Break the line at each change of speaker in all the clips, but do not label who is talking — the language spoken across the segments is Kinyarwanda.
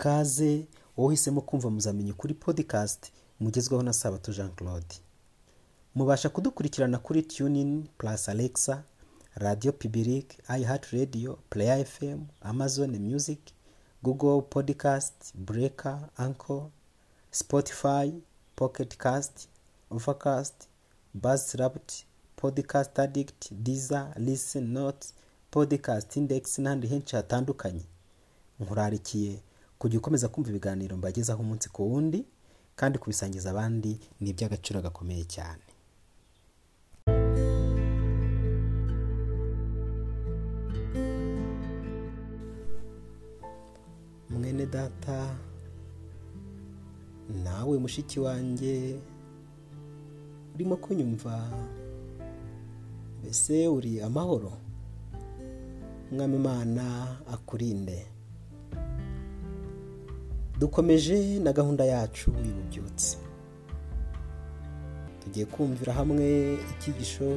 ikaze wowe uhisemo kumva muzamenye kuri podcast mugezweho na sabato jean claude mubasha kudukurikirana kuri tunin plus alexa radio public iheart radio player fm amazon music google podcast breaker anchor spotify pocket cast overcast buzzsprout podcast addict deezer listen notes podcast index n'ahandi henshi hatandukanye. Nkurarikiye kujya ukomeza kumva ibiganiro mbagezaho umunsi ku wundi kandi kubisangiza abandi ni iby'agaciro gakomeye cyane. Mwene data nawe mushiki wanjye urimo kunyumva mbese uri amahoro? Mwami imana akurinde. Dukomeje na gahunda yacu y'ububyutse tugiye kumvira hamwe icyigisho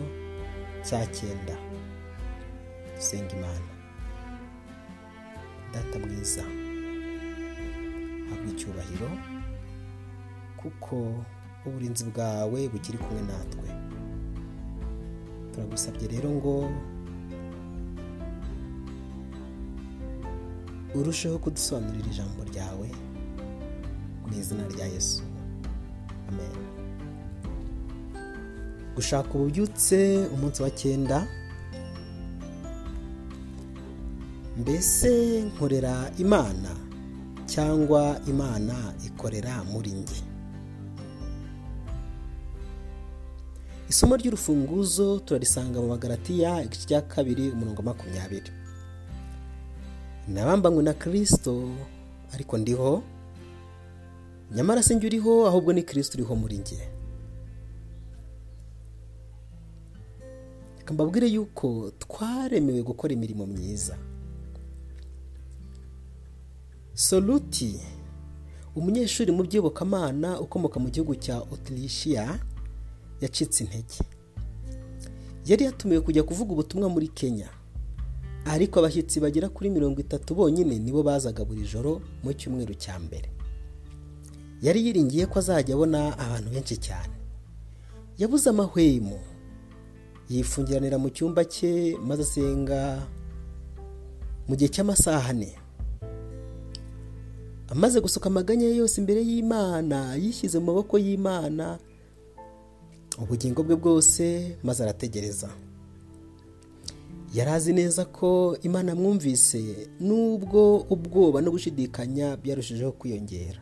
cya cyenda. Dusenga imana data mwiza. Habwa icyubahiro kuko uburinzi bwawe bukiri kumwe natwe. Turagusabye rero ngo urusheho kudusobanurira ijambo ryawe mu izina rya yesu. Amen. Gushaka ububyutse umunsi wa cyenda. Mbese nkorera imana cyangwa imana ikorera muri njye? Isomo ry'urufunguzo turarisanga mu magaratiya igice cya kabiri umurongo wa makumyabiri. Nabambanywe na kirisito ariko ndiho nyamara si njye uriho ahubwo ni kirisito uriho muri njye. Reka mbabwire yuko twaremewe gukora imirimo myiza. Soluti umunyeshuri mu by'iyobokamana ukomoka mu gihugu cya otirishiya yacitse intege. Yari yatumiwe kujya kuvuga ubutumwa muri kenya. Ariko abashyitsi bagera kuri mirongo itatu bonyine nibo bazaga buri joro mu cyumweru cya mbere. Yari yiringiye ko azajya abona abantu benshi cyane. Yabuze amahwemo. Yifungiranira mu cyumba cye maze asenga mu gihe cy'amasaha ane. Amaze gusuka amaganya ye yose imbere y'imana yishyize mu maboko y'imana ubugingo bwe bwose maze arategereza. Yari azi neza ko imana amwumvise nubwo ubwoba no gushidikanya byarushijeho kwiyongera.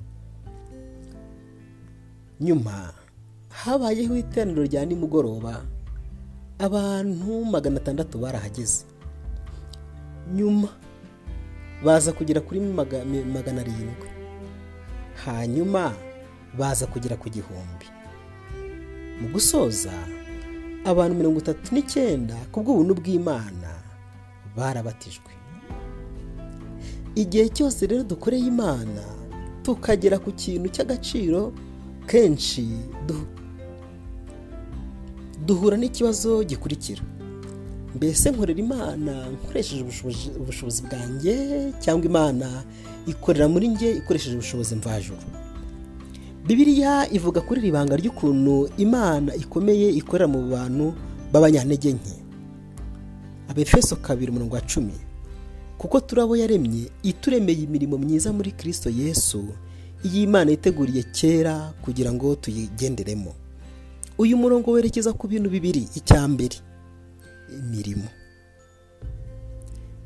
Nyuma habayeho iteraniro rya nimugoroba abantu magana atandatu barahageze. Nyuma baza kugera kuri magana arindwi. Hanyuma baza kugera ku gihumbi. Mu gusoza abantu mirongo itatu n'icyenda ku bw'ubuntu bw'imana barabatijwe. Igihe cyose rero dukoreye imana tukagera ku kintu cy'agaciro kenshi duhura n'ikibazo gikurikira. Mbese nkorera imana nkoresheje ubushobozi bwanjye cyangwa imana ikorera muri njye ikoresheje ubushobozi mvajuru bibiliya ivuga kuri iri banga ry'ukuntu imana ikomeye ikorera mu bantu b'abanyantege nke. Abefeso kabiri umurongo wa cumi. Kuko turabo yaremye ituremeye imirimo myiza muri kirisito yesu iyi imana yiteguriye kera kugira ngo tuyigenderemo. Uyu murongo werekeza ku bintu bibiri. Icya mbere imirimo.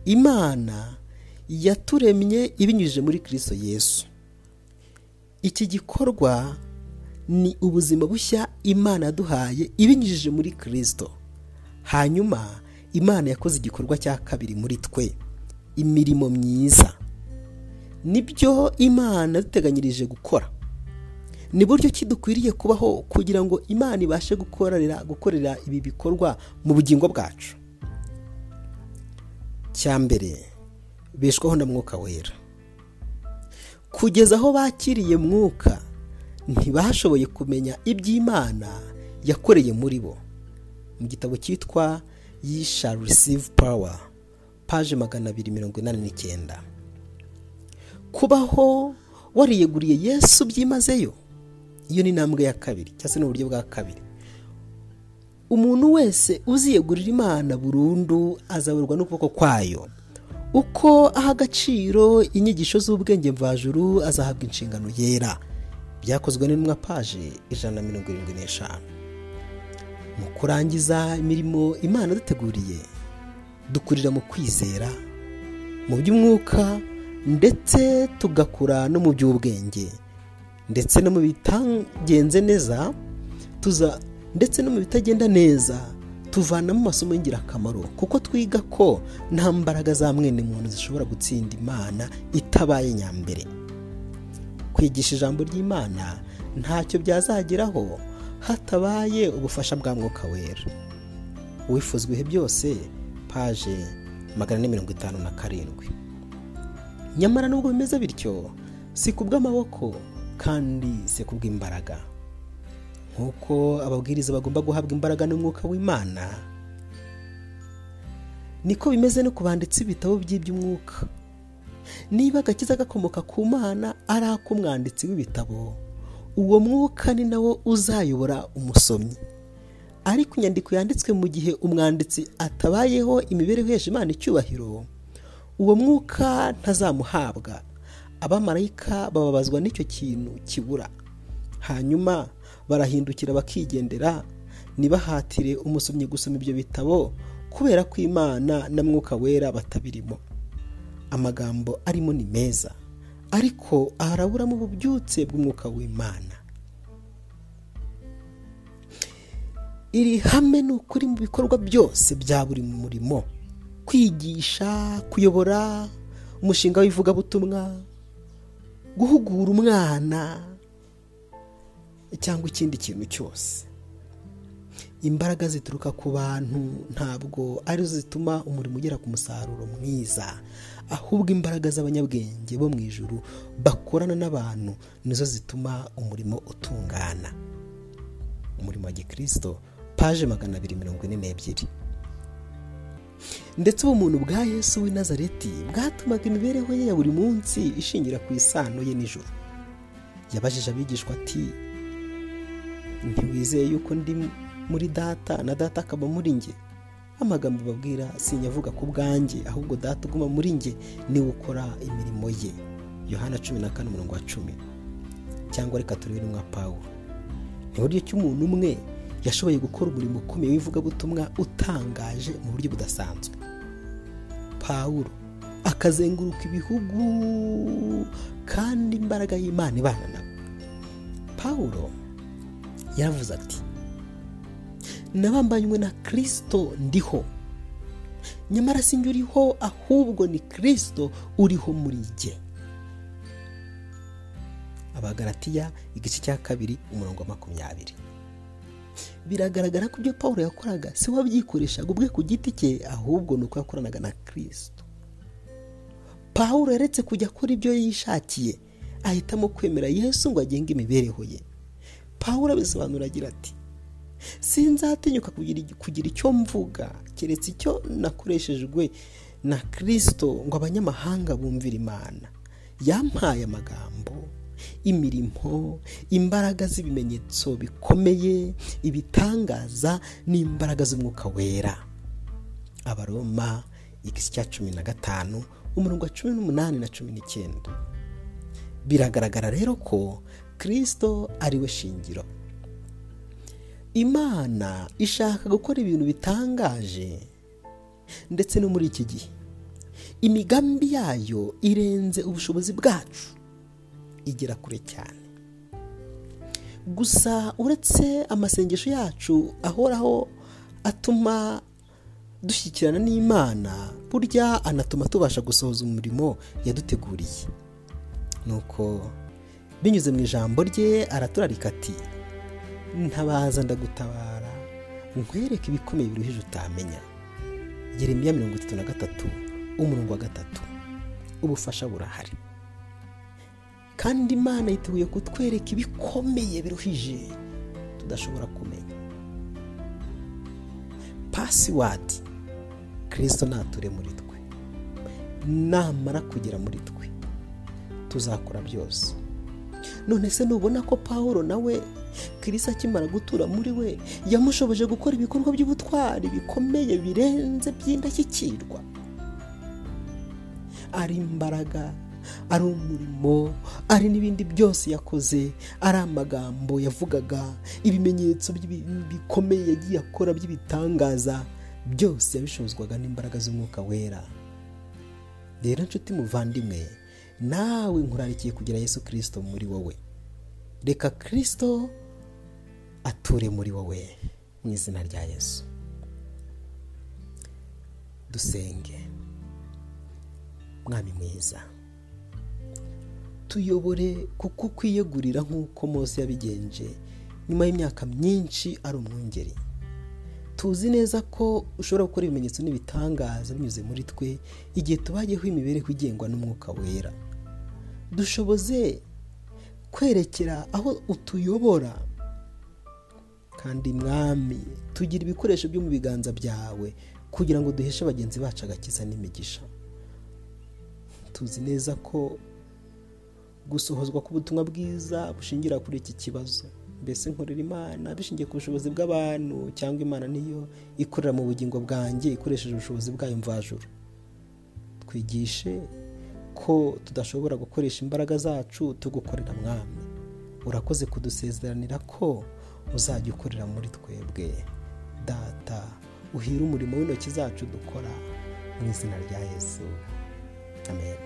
Imana yaturemye ibinyujije muri kirisito yesu. Iki gikorwa ni ubuzima bushya imana yaduhaye ibinyujije muri kirisito hanyuma imana yakoze igikorwa cya kabiri muri twe. Imirimo myiza. Ni byo imana yaduteganyirije gukora. Ni buryo ki dukwiriye kubaho kugira ngo imana ibashe gukorera gukorera ibi bikorwa mu bugingo bwacu? Cya mbere beshwaho na mwuka wera. Kugeza aho bakiriye mwuka ntibashoboye kumenya iby'imana yakoreye muri bo. Mu gitabo cyitwa ye shall receive power paje magana abiri mirongo inani n'icyenda. Kubaho wariyeguriye yesu byimazeyo. Iyo ni intambwe ya kabiri cyangwa se n'uburyo bwa kabiri. Umuntu wese uziyegurira imana burundu azaburwa n'ukuboko kwayo. Uko aha agaciro inyigisho z'ubwenge mvajuru azahabwa inshingano yera. Byakozwe n'intumwa paje ijana na mirongo irindwi n'eshanu. Mu kurangiza imirimo imana duteguriye dukurira mu kwizera mu by'umwuka ndetse tugakura no mu by'ubwenge. Ndetse no mu bitagenze neza tuza ndetse no mu bitagenda neza tuvanamo amasomo y'ingirakamaro. Kuko twiga ko nta mbaraga za mwene muntu zishobora gutsinda imana itabaye nyambere kwigisha ijambo ry'imana ntacyo byazageraho hatabaye ubufasha bwa mwuka wera. Wifuzwa ibihe byose paje magana ane mirongo itanu na karindwi. Nyamara nubwo bimeze bityo si ku bw'amaboko kandi si ku bw'imbaraga. Nk'uko ababwiriza bagomba guhabwa imbaraga n'umwuka w'imana niko bimeze no ku banditsi ibitabo by'iby'umwuka. Niba agakiza gakomoka ku mana ari ak'umwanditsi w'ibitabo uwo mwuka ni nawo uzayobora umusomyi. Ariko inyandiko yanditswe mu gihe umwanditsi atabayeho imibereho ihesha imana icyubahiro uwo mwuka ntazamuhabwa. Abamarayika bababazwa n'icyo kintu kibura. Hanyuma barahindukira bakigendera ntibahatire umusomyi gusoma ibyo bitabo kubera ko imana na mwuka wera batabirimo. Amagambo arimo ni meza ariko haraburamo ububyutse bw'umwuka w'imana. Iri hame ni ukuri mu bikorwa byose bya buri murimo. Kwigisha kuyobora umushinga w'ivugabutumwa guhugura umwana cyangwa ikindi kintu cyose. Imbaraga zituruka ku bantu ntabwo ari zo zituma umurimo ugera ku musaruro mwiza. Ahubwo imbaraga z'abanyabwenge bo mu ijuru bakorana n'abantu nizo zituma umurimo utungana. Umurimo wa gikirisito paje magana abiri mirongo ine n'ebyiri. Ndetse ubumuntu bwa yesu w'i nazareti bwatumaga imibereho ye ya buri munsi ishingira ku isano ye nijoro yabajije abigishwa ati ntiwizeye yuko ndi muri data? Na data akaba muri nge amagambo babwira sinyavuga ku bwanjye ahubwo data uguma muri nge ni we ukora imirimo ye. Yohana cumi na kane umurongo wa cumi. Cyangwa reka turebe n'umwa pawulo. Ni uburyo ki umuntu umwe yashoboye gukora umurimo ukomeye w'ivugabutumwa utangaje mu buryo budasanzwe. Pawulo akazenguruka ibihugu kandi imbaraga y'imana ibana nawe pawulo yaravuze ati nabambanywe na kirisito ndiho. Nyamara si njye uriho ahubwo ni kirisito uriho muri jye. Abagaratiya igice cya kabiri umurongo wa makumyabiri. Biragaragara ko ibyo paul yakoraga si we wabyikoreshaga ubwe ku giti cye ahubwo ni uko yakoranaga na kirisito paul yaretse kujya akora ibyo yishakiye ahitamo kwemera yesu ngo agenge imibereho ye. Paul abisobanura agira ati sinzatinyuka kugira icyo mvuga keretse icyo nakoreshejwe na kirisito ngo abanyamahanga bumvire imana. Yampaye amagambo imirimo imbaraga z'ibimenyetso bikomeye ibitangaza n'imbaraga z'umwuka wera. Abaroma igice cya cumi na gatanu umurongo wa cumi n'umunani na cumi n'icyenda. Biragaragara rero ko kirisito ari we shingiro. Imana ishaka gukora ibintu bitangaje ndetse no muri iki gihe. Imigambi yayo irenze ubushobozi bwacu. Igera kure cyane. Gusa uretse amasengesho yacu ahoraho atuma dushyikirana n'imana burya anatuma tubasha gusohoza umurimo yaduteguriye. Nuko binyuze mu ijambo rye araturarika ati ntabaza ndagutabara nkwereke ibikomeye biruhije utamenya. Yeremiya mirongo itatu na gatatu umurongo wa gatatu. Ubufasha burahari. Kandi imana yiteguye kutwereka ibikomeye biruhije tudashobora kumenya. Pasiwadi kirisito nature muri twe. Namara kugera muri twe tuzakora byose. None se nubona ko paul nawe kirisi akimara gutura muri we yamushoboje gukora ibikorwa by'ubutwari bikomeye birenze by'indashyikirwa. Ari imbaraga ari umurimo ari n'ibindi byose yakoze. Ari amagambo yavugaga ibimenyetso bikomeye yagiye akora by'ibitangaza byose yabishozwaga n'imbaraga z'umwuka wera. Rero inshuti muvandimwe nawe nkurarikiye kugira yesu kirisito muri wowe? Reka kirisito ature muri wowe mu izina rya yesu. Dusenge mwami mwiza. Tuyobore kuko kwiyegurira nk'uko Mose yabigenje nyuma y'imyaka myinshi ari umwungeri. Tuzi neza ko ushobora gukora ibimenyetso n'ibitangaza binyuze muri twe igihe tubayeho imibereho igengwa n'umwuka wera. Dushoboze kwerekera aho utuyobora? Kandi mwami tugira ibikoresho byo mu biganza byawe kugira ngo duheshe bagenzi bacu agakiza n'imigisha. Tuzi neza ko gusohozwa k'ubutumwa bwiza bushingira kuri iki kibazo. Mbese nkorera imana bishingiye ku bushobozi bw'abantu cyangwa imana niyo ikorera mu bugingo bwanjye ikoresheje ubushobozi bwayo mvajuru. Twigishe ko tudashobora gukoresha imbaraga zacu tugukorera mwami. Urakoze kudusezeranira ko uzajya ukorera muri twebwe. Data uhire umurimo w'intoki zacu dukora mu izina rya yesu. Amen.